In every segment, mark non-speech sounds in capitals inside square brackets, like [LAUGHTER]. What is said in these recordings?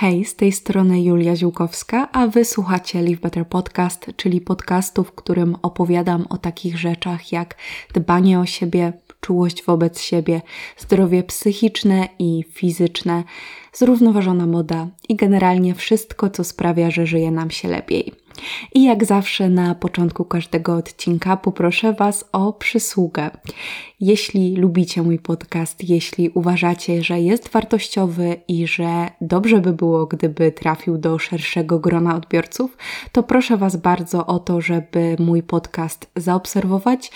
Hej, z tej strony Julia Ziółkowska, a wysłuchacie Live Better Podcast, czyli podcastu, w którym opowiadam o takich rzeczach jak dbanie o siebie, czułość wobec siebie, zdrowie psychiczne i fizyczne, zrównoważona moda i generalnie wszystko, co sprawia, że żyje nam się lepiej. I jak zawsze na początku każdego odcinka poproszę Was o przysługę. Jeśli lubicie mój podcast, jeśli uważacie, że jest wartościowy i że dobrze by było, gdyby trafił do szerszego grona odbiorców, to proszę Was bardzo o to, żeby mój podcast zaobserwować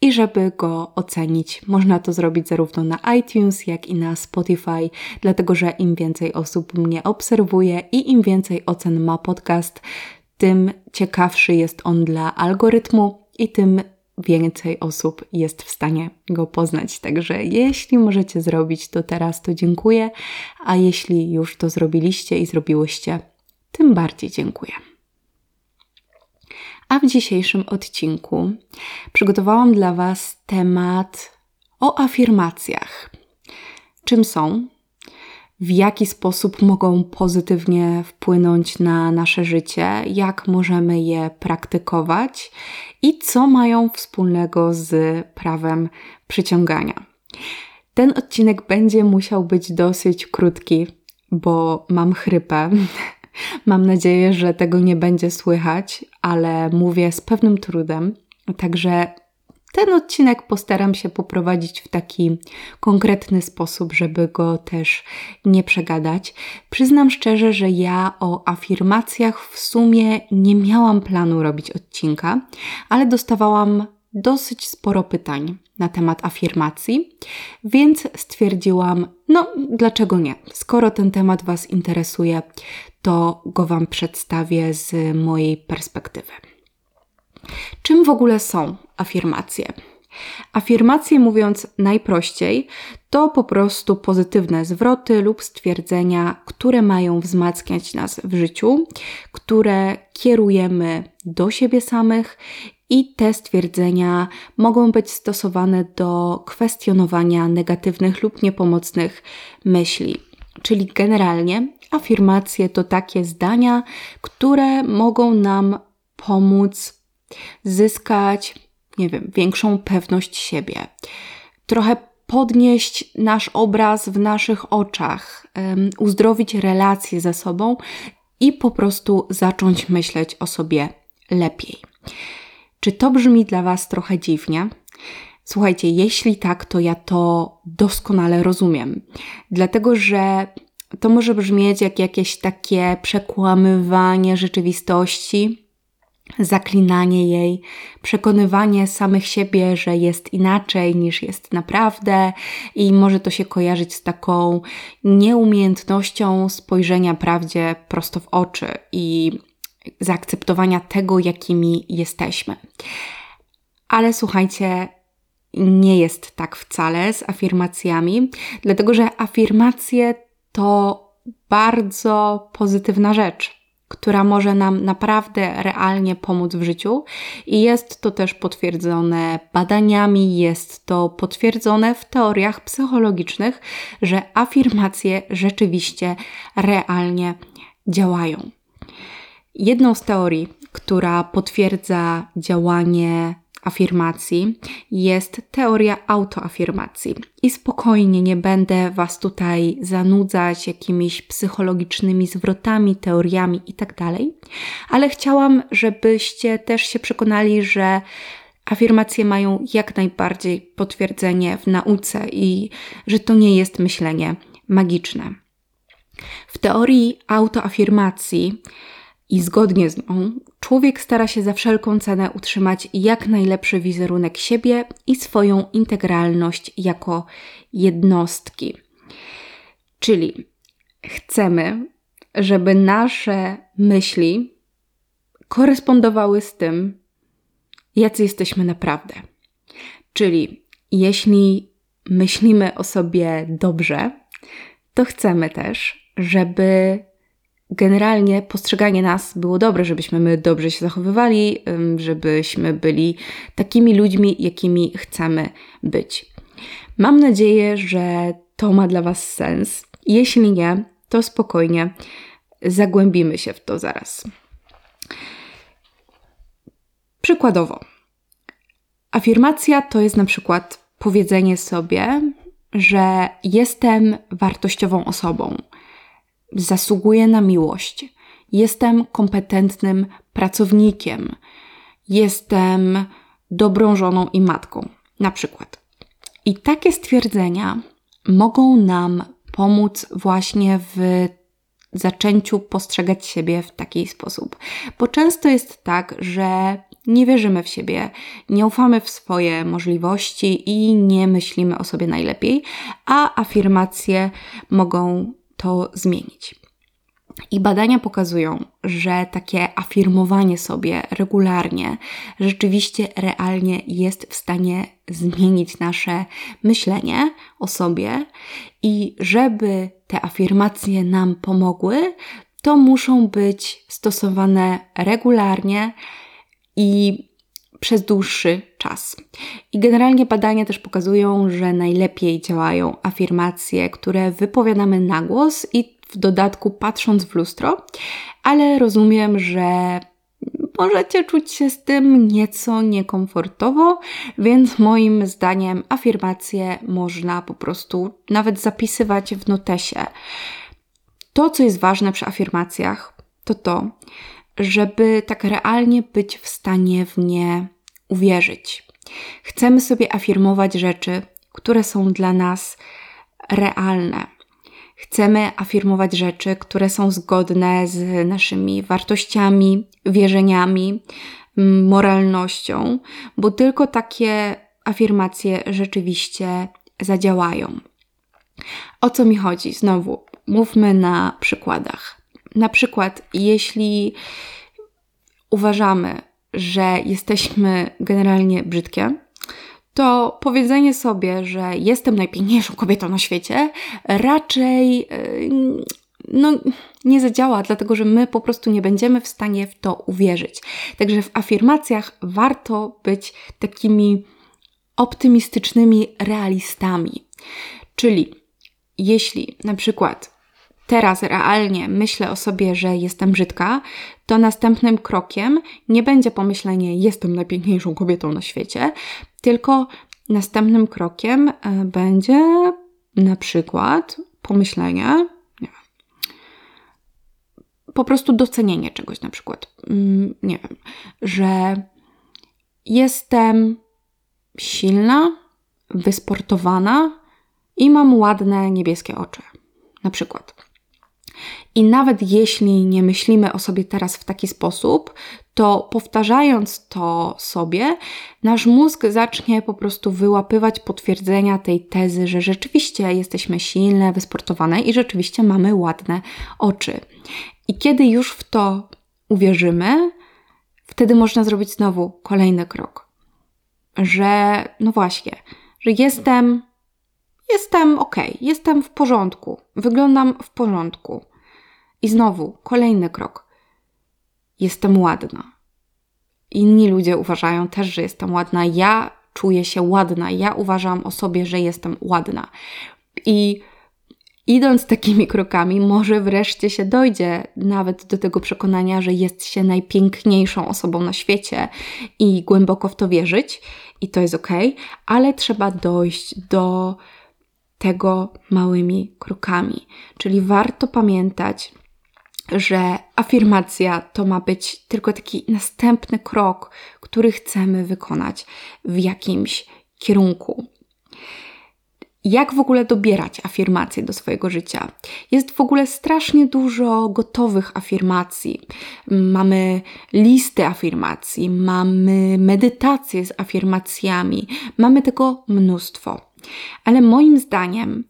i żeby go ocenić. Można to zrobić zarówno na iTunes, jak i na Spotify, dlatego że im więcej osób mnie obserwuje i im więcej ocen ma podcast, tym ciekawszy jest on dla algorytmu i tym więcej osób jest w stanie go poznać. Także jeśli możecie zrobić to teraz, to dziękuję, a jeśli już to zrobiliście i zrobiłyście, tym bardziej dziękuję. A w dzisiejszym odcinku przygotowałam dla Was temat o afirmacjach. Czym są? W jaki sposób mogą pozytywnie wpłynąć na nasze życie? Jak możemy je praktykować? I co mają wspólnego z prawem przyciągania? Ten odcinek będzie musiał być dosyć krótki, bo mam chrypę. [LAUGHS] Mam nadzieję, że tego nie będzie słychać, ale mówię z pewnym trudem. Także ten odcinek postaram się poprowadzić w taki konkretny sposób, żeby go też nie przegadać. Przyznam szczerze, że ja o afirmacjach w sumie nie miałam planu robić odcinka, ale dostawałam dosyć sporo pytań na temat afirmacji, więc stwierdziłam, no dlaczego nie? Skoro ten temat Was interesuje, to go Wam przedstawię z mojej perspektywy. Czym w ogóle są afirmacje? Afirmacje, mówiąc najprościej, to po prostu pozytywne zwroty lub stwierdzenia, które mają wzmacniać nas w życiu, które kierujemy do siebie samych i te stwierdzenia mogą być stosowane do kwestionowania negatywnych lub niepomocnych myśli. Czyli generalnie afirmacje to takie zdania, które mogą nam pomóc zyskać, nie wiem, większą pewność siebie, trochę podnieść nasz obraz w naszych oczach, um, uzdrowić relacje ze sobą i po prostu zacząć myśleć o sobie lepiej. Czy to brzmi dla Was trochę dziwnie? Słuchajcie, jeśli tak, to ja to doskonale rozumiem, dlatego że to może brzmieć jak jakieś takie przekłamywanie rzeczywistości, zaklinanie jej, przekonywanie samych siebie, że jest inaczej niż jest naprawdę, i może to się kojarzyć z taką nieumiejętnością spojrzenia prawdzie prosto w oczy i zaakceptowania tego, jakimi jesteśmy. Ale słuchajcie, nie jest tak wcale z afirmacjami, dlatego że afirmacje to bardzo pozytywna rzecz, która może nam naprawdę realnie pomóc w życiu i jest to też potwierdzone badaniami, jest to potwierdzone w teoriach psychologicznych, że afirmacje rzeczywiście realnie działają. Jedną z teorii, która potwierdza działanie afirmacji jest teoria autoafirmacji. I spokojnie nie będę Was tutaj zanudzać jakimiś psychologicznymi zwrotami, teoriami itd., tak ale chciałam, żebyście też się przekonali, że afirmacje mają jak najbardziej potwierdzenie w nauce i że to nie jest myślenie magiczne. W teorii autoafirmacji i zgodnie z nią, człowiek stara się za wszelką cenę utrzymać jak najlepszy wizerunek siebie i swoją integralność jako jednostki. Czyli chcemy, żeby nasze myśli korespondowały z tym, jacy jesteśmy naprawdę. Czyli jeśli myślimy o sobie dobrze, to chcemy też, żeby generalnie postrzeganie nas było dobre, żebyśmy my dobrze się zachowywali, żebyśmy byli takimi ludźmi, jakimi chcemy być. Mam nadzieję, że to ma dla Was sens. Jeśli nie, to spokojnie. zagłębimy się w to zaraz. Przykładowo, afirmacja to jest na przykład powiedzenie sobie, że jestem wartościową osobą, zasługuję na miłość, jestem kompetentnym pracownikiem, jestem dobrą żoną i matką, na przykład. I takie stwierdzenia mogą nam pomóc właśnie w zaczęciu postrzegać siebie w taki sposób. Bo często jest tak, że nie wierzymy w siebie, nie ufamy w swoje możliwości i nie myślimy o sobie najlepiej, a afirmacje mogą to zmienić. I badania pokazują, że takie afirmowanie sobie regularnie rzeczywiście realnie jest w stanie zmienić nasze myślenie o sobie i żeby te afirmacje nam pomogły, to muszą być stosowane regularnie i przez dłuższy czas. I generalnie badania też pokazują, że najlepiej działają afirmacje, które wypowiadamy na głos i w dodatku patrząc w lustro, ale rozumiem, że możecie czuć się z tym nieco niekomfortowo, więc moim zdaniem afirmacje można po prostu nawet zapisywać w notesie. To, co jest ważne przy afirmacjach, to to, żeby tak realnie być w stanie w nie uwierzyć. Chcemy sobie afirmować rzeczy, które są dla nas realne. Chcemy afirmować rzeczy, które są zgodne z naszymi wartościami, wierzeniami, moralnością, bo tylko takie afirmacje rzeczywiście zadziałają. O co mi chodzi? Znowu, mówmy na przykładach. Na przykład, jeśli uważamy, że jesteśmy generalnie brzydkie, to powiedzenie sobie, że jestem najpiękniejszą kobietą na świecie, raczej yy, no, nie zadziała, dlatego że my po prostu nie będziemy w stanie w to uwierzyć. Także w afirmacjach warto być takimi optymistycznymi realistami. Czyli jeśli na przykład teraz realnie myślę o sobie, że jestem brzydka, to następnym krokiem nie będzie pomyślenie, jestem najpiękniejszą kobietą na świecie, tylko następnym krokiem e, będzie na przykład pomyślenie, nie wiem, po prostu docenienie czegoś, na przykład, mm, nie wiem, że jestem silna, wysportowana i mam ładne niebieskie oczy. Na przykład. I nawet jeśli nie myślimy o sobie teraz w taki sposób, to powtarzając to sobie, nasz mózg zacznie po prostu wyłapywać potwierdzenia tej tezy, że rzeczywiście jesteśmy silne, wysportowane i rzeczywiście mamy ładne oczy. I kiedy już w to uwierzymy, wtedy można zrobić znowu kolejny krok. Że, no właśnie, że jestem, jestem ok, jestem w porządku, wyglądam w porządku. I znowu kolejny krok. Jestem ładna. Inni ludzie uważają też, że jestem ładna. Ja czuję się ładna. Ja uważam o sobie, że jestem ładna. I idąc takimi krokami, może wreszcie się dojdzie nawet do tego przekonania, że jest się najpiękniejszą osobą na świecie i głęboko w to wierzyć, i to jest ok, ale trzeba dojść do tego małymi krokami. Czyli warto pamiętać, że afirmacja to ma być tylko taki następny krok, który chcemy wykonać w jakimś kierunku. Jak w ogóle dobierać afirmacje do swojego życia? Jest w ogóle strasznie dużo gotowych afirmacji. Mamy listy afirmacji, mamy medytacje z afirmacjami, mamy tego mnóstwo. Ale moim zdaniem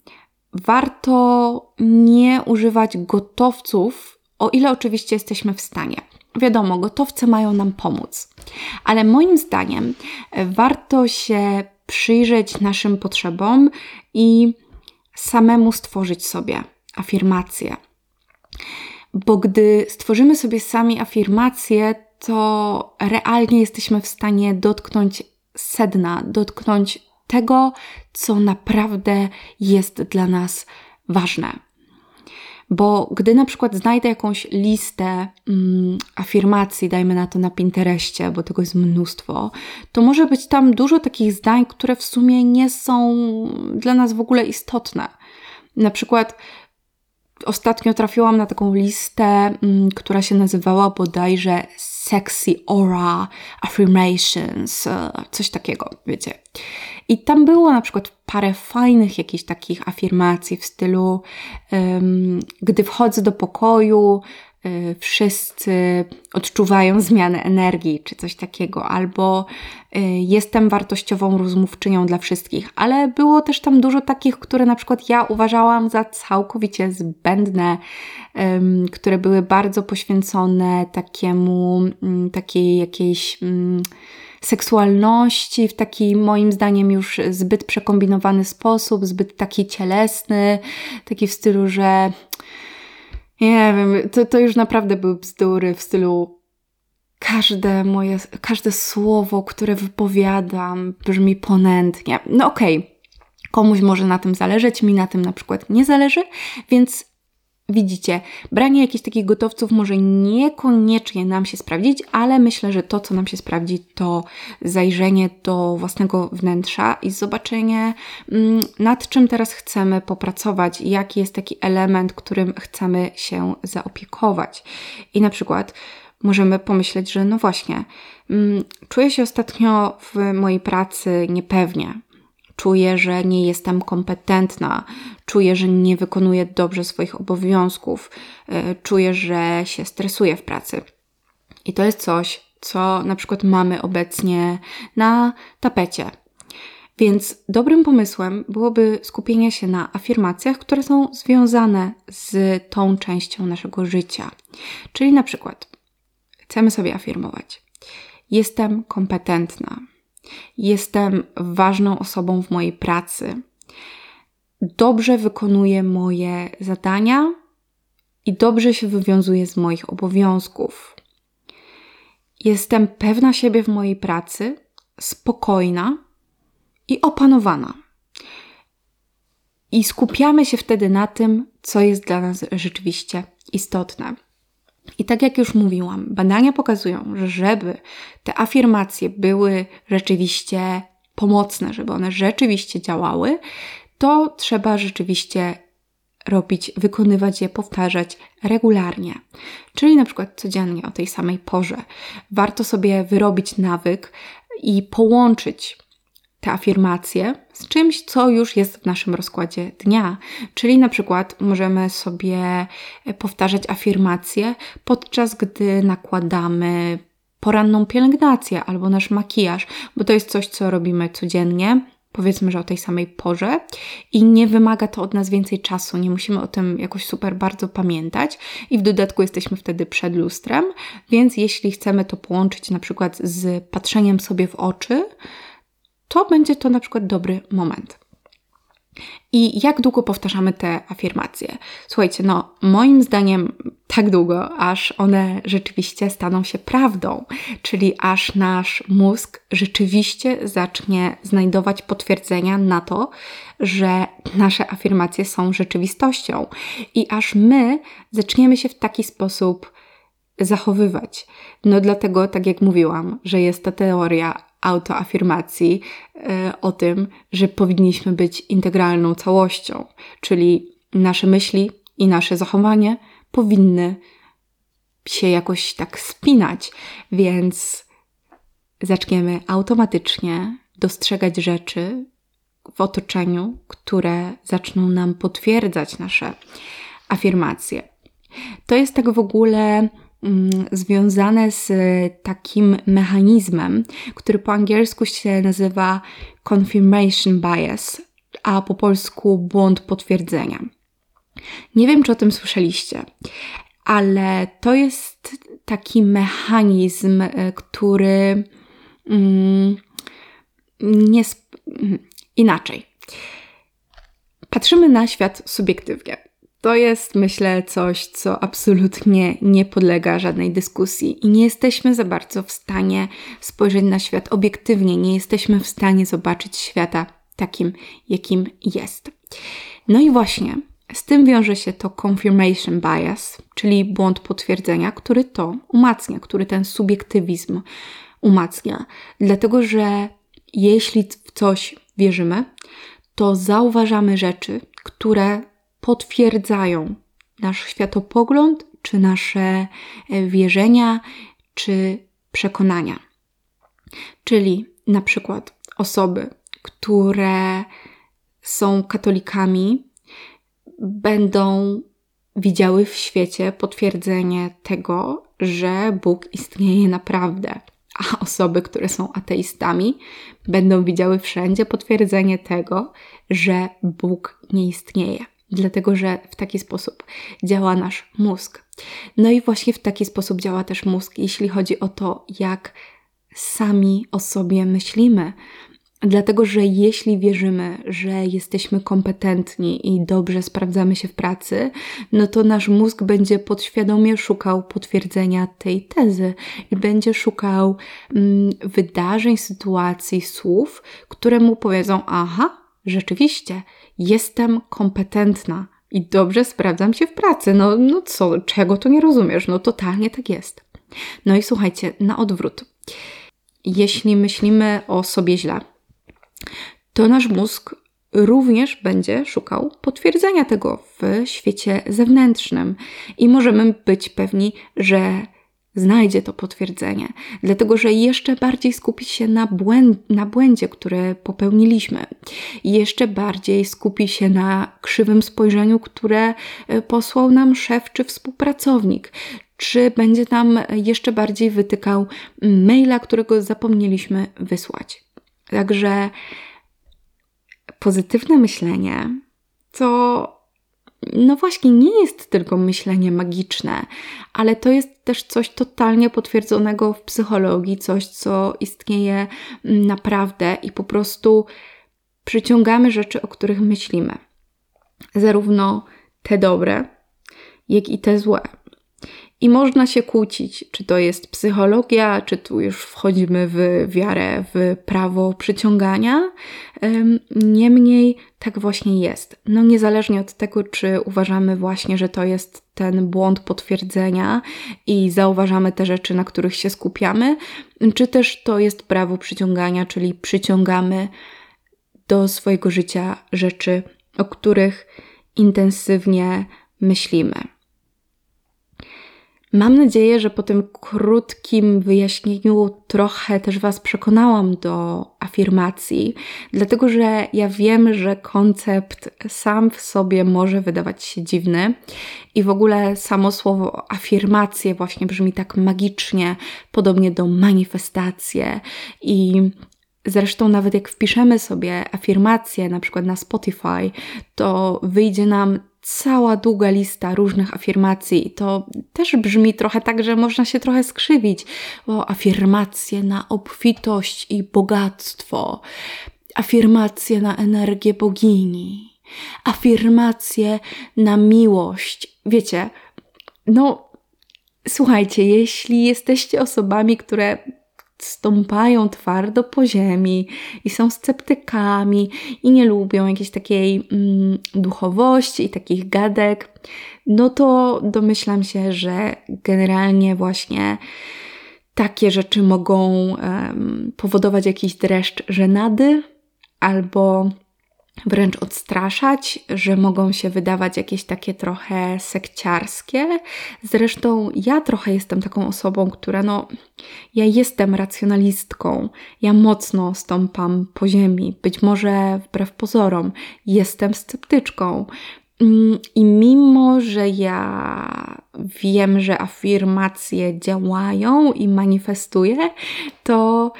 warto nie używać gotowców o ile oczywiście jesteśmy w stanie. Wiadomo, gotowce mają nam pomóc, ale moim zdaniem e, warto się przyjrzeć naszym potrzebom i samemu stworzyć sobie afirmacje. Bo gdy stworzymy sobie sami afirmacje, to realnie jesteśmy w stanie dotknąć sedna, dotknąć tego, co naprawdę jest dla nas ważne. Bo gdy na przykład znajdę jakąś listę mm, afirmacji, dajmy na to na Pinterestie, bo tego jest mnóstwo, to może być tam dużo takich zdań, które w sumie nie są dla nas w ogóle istotne. Na przykład ostatnio trafiłam na taką listę, mm, która się nazywała bodajże Sexy Aura Affirmations, e, coś takiego, wiecie. I tam było na przykład parę fajnych jakichś takich afirmacji w stylu, um, gdy wchodzę do pokoju, wszyscy odczuwają zmianę energii, czy coś takiego, albo y, jestem wartościową rozmówczynią dla wszystkich, ale było też tam dużo takich, które na przykład ja uważałam za całkowicie zbędne, które były bardzo poświęcone takiemu, mm, takiej jakiejś mm, seksualności w taki moim zdaniem już zbyt przekombinowany sposób, zbyt taki cielesny, taki w stylu, że nie wiem, to, to już naprawdę były bzdury w stylu każde moje, każde słowo, które wypowiadam, brzmi ponętnie. No okej, okay. komuś może na tym zależeć, mi na tym na przykład nie zależy, więc Widzicie, branie jakichś takich gotowców może niekoniecznie nam się sprawdzić, ale myślę, że to, co nam się sprawdzi, to zajrzenie do własnego wnętrza i zobaczenie, mm, nad czym teraz chcemy popracować, jaki jest taki element, którym chcemy się zaopiekować. I na przykład możemy pomyśleć, że no właśnie, mm, czuję się ostatnio w mojej pracy niepewnie, czuję, że nie jestem kompetentna, czuję, że nie wykonuję dobrze swoich obowiązków, e, czuję, że się stresuję w pracy. I to jest coś, co na przykład mamy obecnie na tapecie. Więc dobrym pomysłem byłoby skupienie się na afirmacjach, które są związane z tą częścią naszego życia. Czyli na przykład chcemy sobie afirmować: Jestem kompetentna, Jestem ważną osobą w mojej pracy. Dobrze wykonuję moje zadania i dobrze się wywiązuję z moich obowiązków. Jestem pewna siebie w mojej pracy, spokojna i opanowana. I skupiamy się wtedy na tym, co jest dla nas rzeczywiście istotne. I tak jak już mówiłam, badania pokazują, że żeby te afirmacje były rzeczywiście pomocne, żeby one rzeczywiście działały, to trzeba rzeczywiście robić, wykonywać je, powtarzać regularnie. Czyli na przykład codziennie o tej samej porze. Warto sobie wyrobić nawyk i połączyć te afirmacje z czymś, co już jest w naszym rozkładzie dnia. Czyli na przykład możemy sobie powtarzać afirmacje podczas gdy nakładamy poranną pielęgnację albo nasz makijaż, bo to jest coś, co robimy codziennie. Powiedzmy, że o tej samej porze i nie wymaga to od nas więcej czasu, nie musimy o tym jakoś super bardzo pamiętać i w dodatku jesteśmy wtedy przed lustrem, więc jeśli chcemy to połączyć na przykład z patrzeniem sobie w oczy, to będzie to na przykład dobry moment. I jak długo powtarzamy te afirmacje? Słuchajcie, no moim zdaniem tak długo, aż one rzeczywiście staną się prawdą, czyli aż nasz mózg rzeczywiście zacznie znajdować potwierdzenia na to, że nasze afirmacje są rzeczywistością i aż my zaczniemy się w taki sposób zachowywać. No dlatego, tak jak mówiłam, że jest ta teoria autoafirmacji e, o tym, że powinniśmy być integralną całością, czyli nasze myśli i nasze zachowanie powinny się jakoś tak spinać, więc zaczniemy automatycznie dostrzegać rzeczy w otoczeniu, które zaczną nam potwierdzać nasze afirmacje. To jest tak w ogóle związane z takim mechanizmem, który po angielsku się nazywa confirmation bias, a po polsku błąd potwierdzenia. Nie wiem, czy o tym słyszeliście, ale to jest taki mechanizm, e, który mm, nie sp- inaczej. Patrzymy na świat subiektywnie. To jest, myślę, coś, co absolutnie nie podlega żadnej dyskusji i nie jesteśmy za bardzo w stanie spojrzeć na świat obiektywnie, nie jesteśmy w stanie zobaczyć świata takim, jakim jest. No i właśnie, Z tym wiąże się to confirmation bias, czyli błąd potwierdzenia, który to umacnia, który ten subiektywizm umacnia. Dlatego, że jeśli w coś wierzymy, to zauważamy rzeczy, które potwierdzają nasz światopogląd, czy nasze e, wierzenia, czy przekonania. Czyli na przykład osoby, które są katolikami, będą widziały w świecie potwierdzenie tego, że Bóg istnieje naprawdę. A osoby, które są ateistami, będą widziały wszędzie potwierdzenie tego, że Bóg nie istnieje. Dlatego, że w taki sposób działa nasz mózg. No i właśnie w taki sposób działa też mózg, jeśli chodzi o to, jak sami o sobie myślimy. Dlatego, że jeśli wierzymy, że jesteśmy kompetentni i dobrze sprawdzamy się w pracy, no to nasz mózg będzie podświadomie szukał potwierdzenia tej tezy i będzie szukał mm, wydarzeń, sytuacji, słów, które mu powiedzą: Aha, rzeczywiście, jestem kompetentna i dobrze sprawdzam się w pracy. No, no co, czego tu nie rozumiesz? No totalnie tak jest. No i słuchajcie, na odwrót. Jeśli myślimy o sobie źle, to nasz mózg również będzie szukał potwierdzenia tego w świecie zewnętrznym i możemy być pewni, że znajdzie to potwierdzenie, dlatego że jeszcze bardziej skupi się na, błęd, na błędzie, który popełniliśmy, jeszcze bardziej skupi się na krzywym spojrzeniu, które e, posłał nam szef czy współpracownik, czy będzie nam jeszcze bardziej wytykał maila, którego zapomnieliśmy wysłać. Także pozytywne myślenie to no właśnie nie jest tylko myślenie magiczne, ale to jest też coś totalnie potwierdzonego w psychologii, coś co istnieje naprawdę i po prostu przyciągamy rzeczy, o których myślimy. Zarówno te dobre, jak i te złe. I można się kłócić, czy to jest psychologia, czy tu już wchodzimy w wiarę, w prawo przyciągania. Niemniej tak właśnie jest. No niezależnie od tego, czy uważamy właśnie, że to jest ten błąd potwierdzenia i zauważamy te rzeczy, na których się skupiamy, czy też to jest prawo przyciągania, czyli przyciągamy do swojego życia rzeczy, o których intensywnie myślimy. Mam nadzieję, że po tym krótkim wyjaśnieniu trochę też Was przekonałam do afirmacji, dlatego że ja wiem, że koncept sam w sobie może wydawać się dziwny i w ogóle samo słowo afirmacje właśnie brzmi tak magicznie, podobnie do manifestacje. I Zresztą, nawet jak wpiszemy sobie afirmacje, na przykład na Spotify, to wyjdzie nam cała długa lista różnych afirmacji. To też brzmi trochę tak, że można się trochę skrzywić. O, afirmacje na obfitość i bogactwo, afirmacje na energię bogini, afirmacje na miłość. Wiecie, no słuchajcie, jeśli jesteście osobami, które stąpają twardo po ziemi i są sceptykami i nie lubią jakiejś takiej mm, duchowości i takich gadek, no to domyślam się, że generalnie właśnie takie rzeczy mogą um, powodować jakiś dreszcz żenady albo wręcz odstraszać, że mogą się wydawać jakieś takie trochę sekciarskie. Zresztą ja trochę jestem taką osobą, która no, ja jestem racjonalistką, ja mocno stąpam po ziemi, być może wbrew pozorom, jestem sceptyczką. Mm, I mimo, że ja wiem, że afirmacje działają i manifestuję, to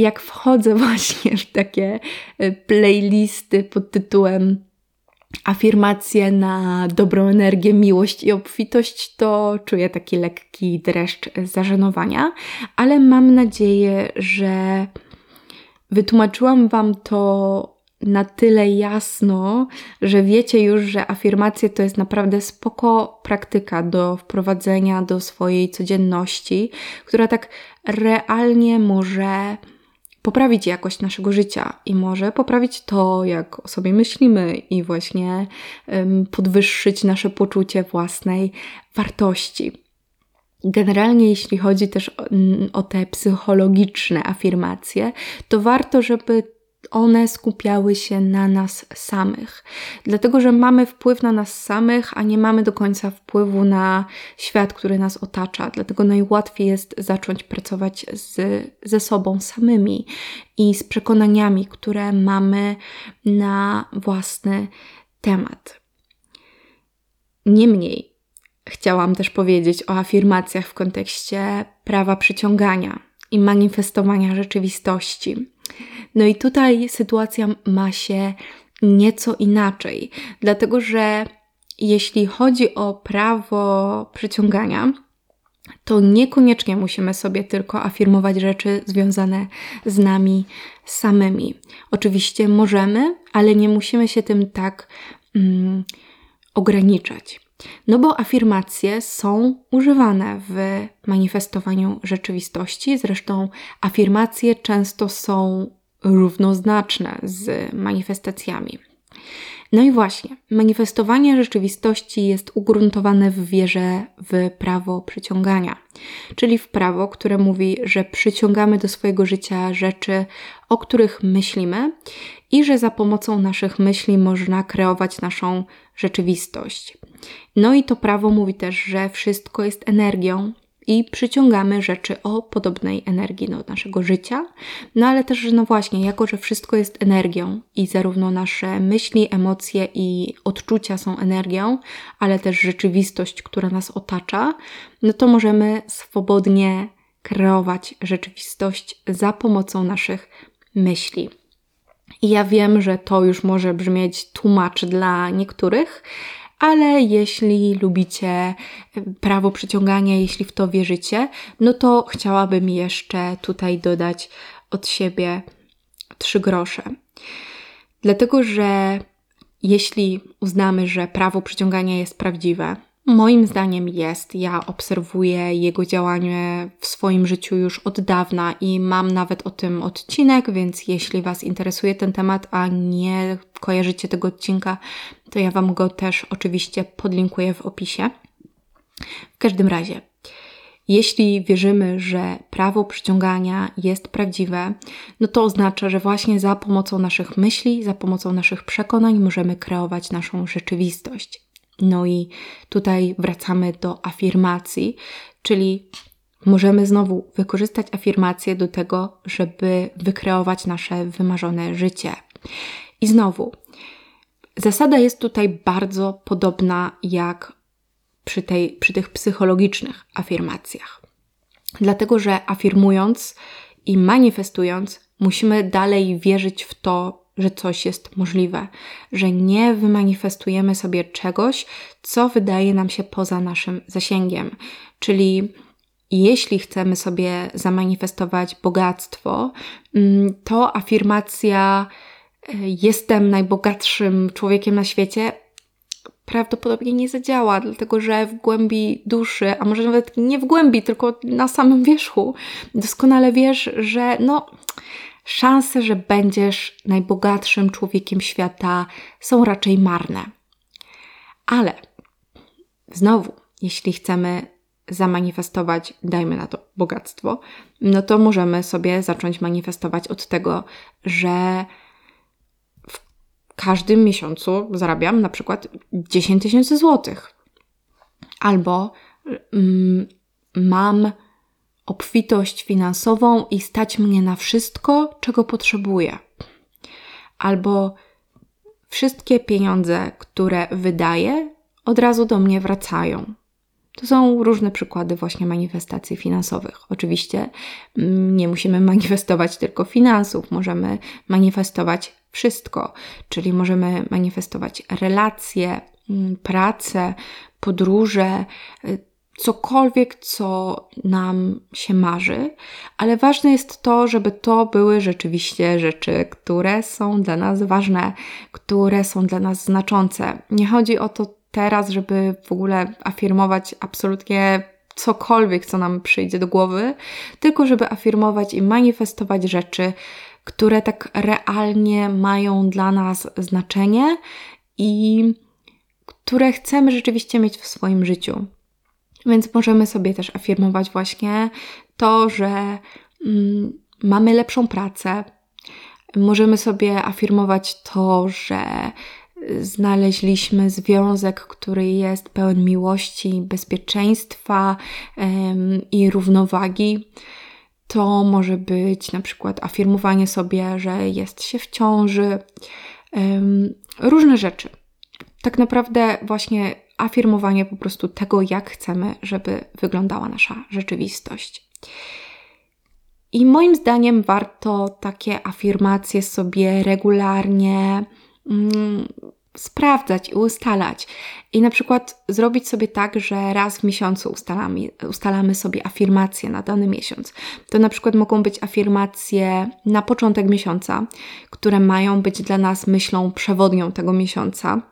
jak wchodzę [LAUGHS] właśnie w takie e, playlisty pod tytułem afirmacje na dobrą energię, miłość i obfitość, to czuję taki lekki dreszcz zażenowania, ale mam nadzieję, że wytłumaczyłam Wam to na tyle jasno, że wiecie już, że afirmacje to jest naprawdę spoko praktyka do wprowadzenia do swojej codzienności, która tak realnie może poprawić jakość naszego życia i może poprawić to, jak o sobie myślimy, i właśnie podwyższyć nasze poczucie własnej wartości. Generalnie, jeśli chodzi też o, o te psychologiczne afirmacje, to warto, żeby one skupiały się na nas samych. Dlatego, że mamy wpływ na nas samych, a nie mamy do końca wpływu na świat, który nas otacza. Dlatego najłatwiej jest zacząć pracować z, ze sobą samymi i z przekonaniami, które mamy na własny temat. Niemniej, chciałam też powiedzieć o afirmacjach w kontekście prawa przyciągania i manifestowania rzeczywistości. No i tutaj sytuacja ma się nieco inaczej, dlatego że jeśli chodzi o prawo przyciągania, to niekoniecznie musimy sobie tylko afirmować rzeczy związane z nami samymi. Oczywiście możemy, ale nie musimy się tym tak mm, ograniczać. No bo afirmacje są używane w manifestowaniu rzeczywistości, zresztą afirmacje często są równoznaczne z manifestacjami. No i właśnie, manifestowanie rzeczywistości jest ugruntowane w wierze w prawo przyciągania, czyli w prawo, które mówi, że przyciągamy do swojego życia rzeczy, o których myślimy i że za pomocą naszych myśli można kreować naszą rzeczywistość. No i to prawo mówi też, że wszystko jest energią i przyciągamy rzeczy o podobnej energii do naszego życia. No ale też, no właśnie, jako że wszystko jest energią i zarówno nasze myśli, emocje i odczucia są energią, ale też rzeczywistość, która nas otacza, no to możemy swobodnie kreować rzeczywistość za pomocą naszych myśli. I ja wiem, że to już może brzmieć tłumacz dla niektórych, ale jeśli lubicie e, prawo przyciągania, jeśli w to wierzycie, no to chciałabym jeszcze tutaj dodać od siebie trzy grosze. Dlatego, że jeśli uznamy, że prawo przyciągania jest prawdziwe, Moim zdaniem jest. Ja obserwuję jego działanie w swoim życiu już od dawna i mam nawet o tym odcinek, więc jeśli Was interesuje ten temat, a nie kojarzycie tego odcinka, to ja Wam go też oczywiście podlinkuję w opisie. W każdym razie, jeśli wierzymy, że prawo przyciągania jest prawdziwe, no to oznacza, że właśnie za pomocą naszych myśli, za pomocą naszych przekonań możemy kreować naszą rzeczywistość. No i tutaj wracamy do afirmacji, czyli możemy znowu wykorzystać afirmację do tego, żeby wykreować nasze wymarzone życie. I znowu, zasada jest tutaj bardzo podobna jak przy, tej, przy tych psychologicznych afirmacjach. Dlatego, że afirmując i manifestując, musimy dalej wierzyć w to, że coś jest możliwe, że nie wymanifestujemy sobie czegoś, co wydaje nam się poza naszym zasięgiem. Czyli jeśli chcemy sobie zamanifestować bogactwo, mm, to afirmacja e, jestem najbogatszym człowiekiem na świecie prawdopodobnie nie zadziała, dlatego że w głębi duszy, a może nawet nie w głębi, tylko na samym wierzchu, doskonale wiesz, że no szanse, że będziesz najbogatszym człowiekiem świata są raczej marne. Ale znowu, jeśli chcemy zamanifestować, dajmy na to bogactwo, no to możemy sobie zacząć manifestować od tego, że w każdym miesiącu zarabiam na przykład 10 tysięcy złotych. Albo mm, mam obfitość finansową i stać mnie na wszystko, czego potrzebuję. Albo wszystkie pieniądze, które wydaję, od razu do mnie wracają. To są różne przykłady właśnie manifestacji finansowych. Oczywiście mm, nie musimy manifestować tylko finansów, możemy manifestować wszystko, czyli możemy manifestować relacje, mm, pracę, podróże, y, cokolwiek, co nam się marzy, ale ważne jest to, żeby to były rzeczywiście rzeczy, które są dla nas ważne, które są dla nas znaczące. Nie chodzi o to teraz, żeby w ogóle afirmować absolutnie cokolwiek, co nam przyjdzie do głowy, tylko żeby afirmować i manifestować rzeczy, które tak realnie mają dla nas znaczenie i które chcemy rzeczywiście mieć w swoim życiu. Więc możemy sobie też afirmować właśnie to, że mm, mamy lepszą pracę. Możemy sobie afirmować to, że znaleźliśmy związek, który jest pełen miłości, bezpieczeństwa ym, i równowagi. To może być na przykład afirmowanie sobie, że jest się w ciąży, ym, różne rzeczy. Tak naprawdę, właśnie afirmowanie po prostu tego, jak chcemy, żeby wyglądała nasza rzeczywistość. I moim zdaniem warto takie afirmacje sobie regularnie mm, sprawdzać i ustalać. I na przykład zrobić sobie tak, że raz w miesiącu ustalamy, ustalamy sobie afirmacje na dany miesiąc. To na przykład mogą być afirmacje na początek miesiąca, które mają być dla nas myślą przewodnią tego miesiąca.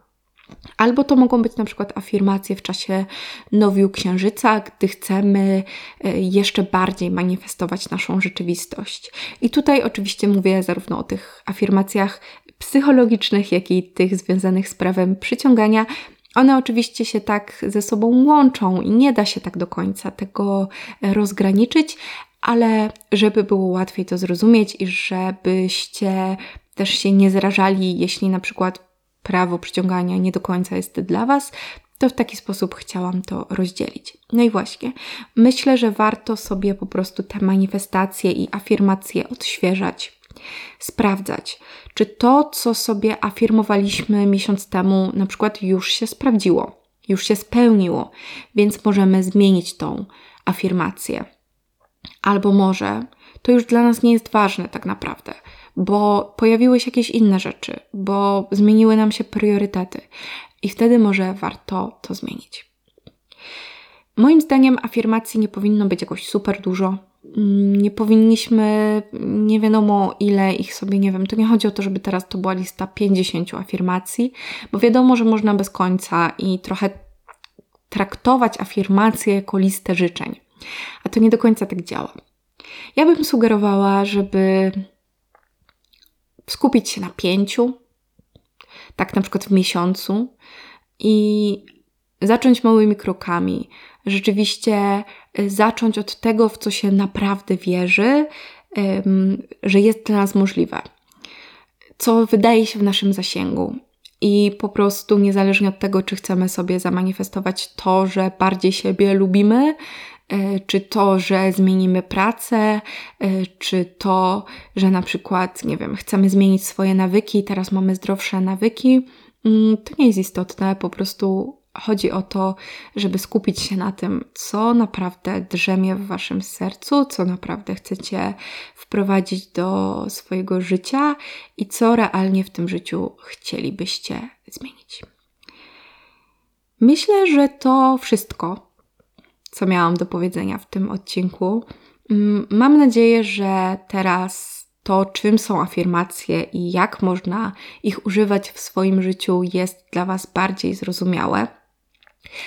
Albo to mogą być na przykład afirmacje w czasie nowiu księżyca, gdy chcemy e, jeszcze bardziej manifestować naszą rzeczywistość. I tutaj oczywiście mówię zarówno o tych afirmacjach psychologicznych, jak i tych związanych z prawem przyciągania. One oczywiście się tak ze sobą łączą i nie da się tak do końca tego rozgraniczyć, ale żeby było łatwiej to zrozumieć i żebyście też się nie zrażali, jeśli na przykład prawo przyciągania nie do końca jest dla Was, to w taki sposób chciałam to rozdzielić. No i właśnie, myślę, że warto sobie po prostu te manifestacje i afirmacje odświeżać, sprawdzać, czy to, co sobie afirmowaliśmy miesiąc temu, na przykład już się sprawdziło, już się spełniło, więc możemy zmienić tą afirmację. Albo może to już dla nas nie jest ważne tak naprawdę, bo pojawiły się jakieś inne rzeczy, bo zmieniły nam się priorytety i wtedy może warto to zmienić. Moim zdaniem afirmacji nie powinno być jakoś super dużo. Mm, nie powinniśmy, nie wiadomo ile ich sobie, nie wiem, to nie chodzi o to, żeby teraz to była lista 50 afirmacji, bo wiadomo, że można bez końca i trochę traktować afirmacje jako listę życzeń. A to nie do końca tak działa. Ja bym sugerowała, żeby skupić się na pięciu, tak na przykład w miesiącu i zacząć małymi krokami. Rzeczywiście y, zacząć od tego, w co się naprawdę wierzy, że jest dla nas możliwe, co wydaje się w naszym zasięgu. I po prostu, niezależnie od tego, czy chcemy sobie zamanifestować to, że bardziej siebie lubimy, czy to, że zmienimy pracę, e, czy to, że na przykład, nie wiem, chcemy zmienić swoje nawyki, teraz mamy zdrowsze nawyki, mm, to nie jest istotne, po prostu chodzi o to, żeby skupić się na tym, co naprawdę drzemie w waszym sercu, co naprawdę chcecie wprowadzić do swojego życia i co realnie w tym życiu chcielibyście zmienić. Myślę, że to wszystko co miałam do powiedzenia w tym odcinku. Mm, mam nadzieję, że teraz to, czym są afirmacje i jak można ich używać w swoim życiu, jest dla Was bardziej zrozumiałe.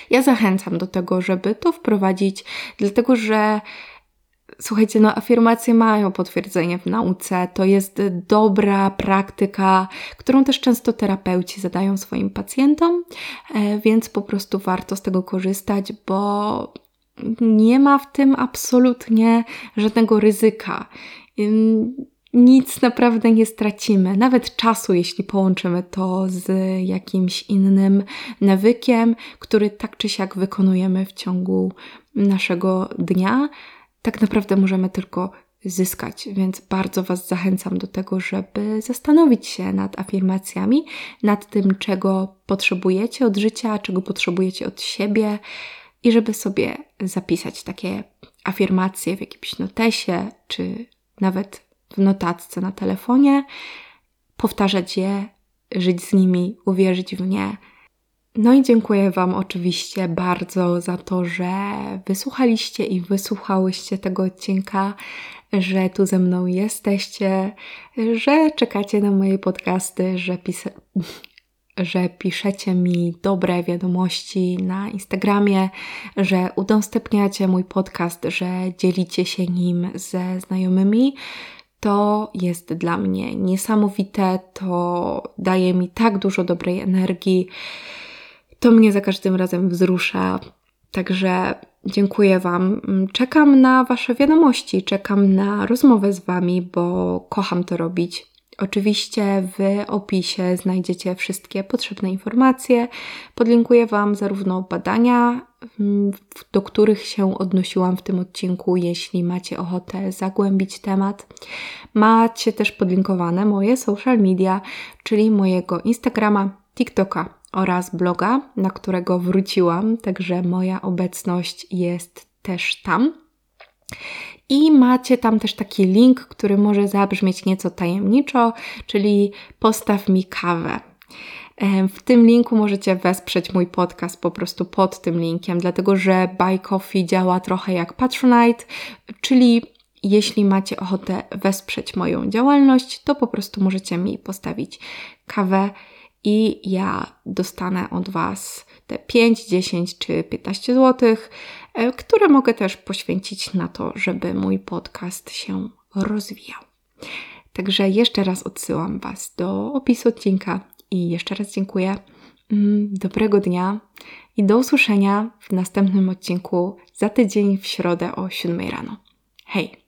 Ja zachęcam do tego, żeby to wprowadzić, dlatego że Słuchajcie, no afirmacje mają potwierdzenie w nauce. To jest dobra praktyka, którą też często terapeuci zadają swoim pacjentom, e, więc po prostu warto z tego korzystać, bo nie ma w tym absolutnie żadnego ryzyka. Nic naprawdę nie stracimy, nawet czasu, jeśli połączymy to z jakimś innym nawykiem, który tak czy siak wykonujemy w ciągu naszego dnia. Tak naprawdę możemy tylko zyskać, więc bardzo Was zachęcam do tego, żeby zastanowić się nad afirmacjami, nad tym, czego potrzebujecie od życia, czego potrzebujecie od siebie i żeby sobie zapisać takie afirmacje w jakimś notesie, czy nawet w notatce na telefonie, powtarzać je, żyć z nimi, uwierzyć w nie. No i dziękuję Wam oczywiście bardzo za to, że wysłuchaliście i wysłuchałyście tego odcinka, że tu ze mną jesteście, że czekacie na moje podcasty, że, pisa- że piszecie mi dobre wiadomości na Instagramie, że udostępniacie mój podcast, że dzielicie się nim ze znajomymi. To jest dla mnie niesamowite, to daje mi tak dużo dobrej energii. To mnie za każdym razem wzrusza. Także dziękuję Wam. Czekam na Wasze wiadomości, czekam na rozmowę z Wami, bo kocham to robić. Oczywiście w opisie znajdziecie wszystkie potrzebne informacje. Podlinkuję Wam zarówno badania, mm, do których się odnosiłam w tym odcinku, jeśli macie ochotę zagłębić temat. Macie też podlinkowane moje social media, czyli mojego Instagrama, TikToka oraz bloga, na którego wróciłam, także moja obecność jest też tam. I macie tam też taki link, który może zabrzmieć nieco tajemniczo, czyli postaw mi kawę. W tym linku możecie wesprzeć mój podcast po prostu pod tym linkiem, dlatego że Buy Coffee działa trochę jak Patronite, czyli jeśli macie ochotę wesprzeć moją działalność, to po prostu możecie mi postawić kawę i ja dostanę od Was te 5, 10 czy 15 zł, e, które mogę też poświęcić na to, żeby mój podcast się rozwijał. Także jeszcze raz odsyłam Was do opisu odcinka i jeszcze raz dziękuję. Mm, dobrego dnia i do usłyszenia w następnym odcinku za tydzień w środę o 7 rano. Hej!